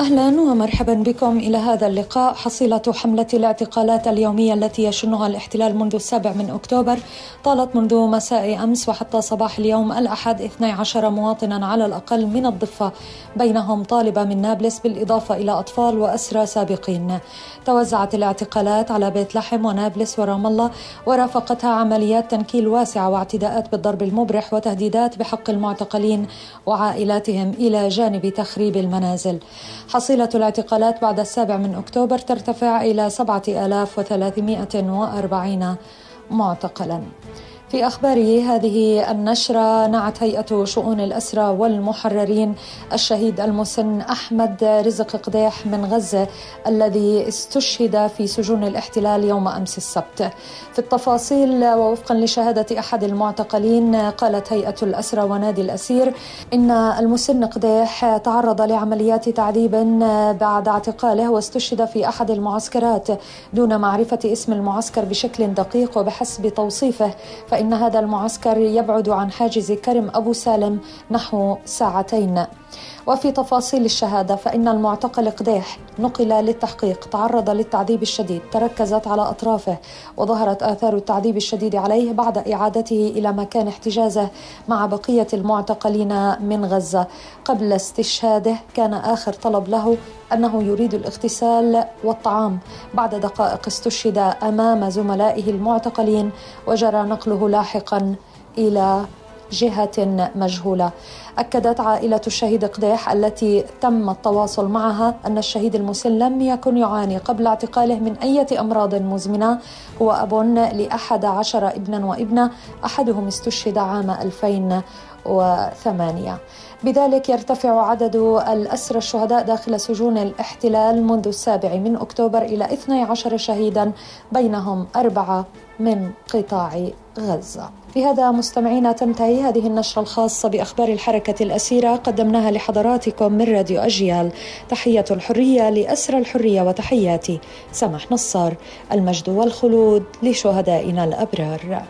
أهلا ومرحبا بكم إلى هذا اللقاء. حصيلة حملة الاعتقالات اليومية التي يشنها الاحتلال منذ السابع من أكتوبر طالت منذ مساء أمس وحتى صباح اليوم الأحد 12 مواطنا على الأقل من الضفة. بينهم طالبه من نابلس بالإضافة إلى أطفال وأسرى سابقين. توزعت الاعتقالات على بيت لحم ونابلس ورام الله ورافقتها عمليات تنكيل واسعة واعتداءات بالضرب المبرح وتهديدات بحق المعتقلين وعائلاتهم إلى جانب تخريب المنازل. حصيلة الاعتقالات بعد السابع من أكتوبر ترتفع إلى 7340 معتقلا. في أخباره هذه النشرة نعت هيئة شؤون الأسرى والمحررين الشهيد المسن أحمد رزق قديح من غزة الذي استشهد في سجون الاحتلال يوم أمس السبت. في التفاصيل ووفقا لشهادة أحد المعتقلين قالت هيئة الأسرى ونادي الأسير إن المسن قديح تعرض لعمليات تعذيب بعد اعتقاله واستشهد في أحد المعسكرات دون معرفة اسم المعسكر بشكل دقيق وبحسب توصيفه فإن هذا المعسكر يبعد عن حاجز كرم أبو سالم نحو ساعتين. وفي تفاصيل الشهادة فإن المعتقل قديح نقل للتحقيق تعرض للتعذيب الشديد تركزت على أطرافه وظهرت آثار التعذيب الشديد عليه بعد إعادته إلى مكان احتجازه مع بقية المعتقلين من غزة. قبل استشهاده كان آخر طلب له أنه يريد الاغتسال والطعام. بعد دقائق استشهد أمام زملائه المعتقلين وجرى نقله لاحقا إلى جهة مجهولة. أكدت عائلة الشهيد قديح التي تم التواصل معها أن الشهيد المسن لم يكن يعاني قبل اعتقاله من أي أمراض مزمنة. هو أب لأحد عشر ابنا وابنة أحدهم استشهد عام 2008 بذلك يرتفع عدد الأسرى الشهداء داخل سجون الاحتلال منذ السابع من أكتوبر إلى 12 شهيدا بينهم أربعة من قطاع غزة. بهذا مستمعينا تنتهي هذه النشرة الخاصة بأخبار الحركة الأسيرة قدمناها لحضراتكم من راديو أجيال. تحية الحرية لأسر الحرية وتحياتي سمح نصار المجد والخلود لشهدائنا الأبرار.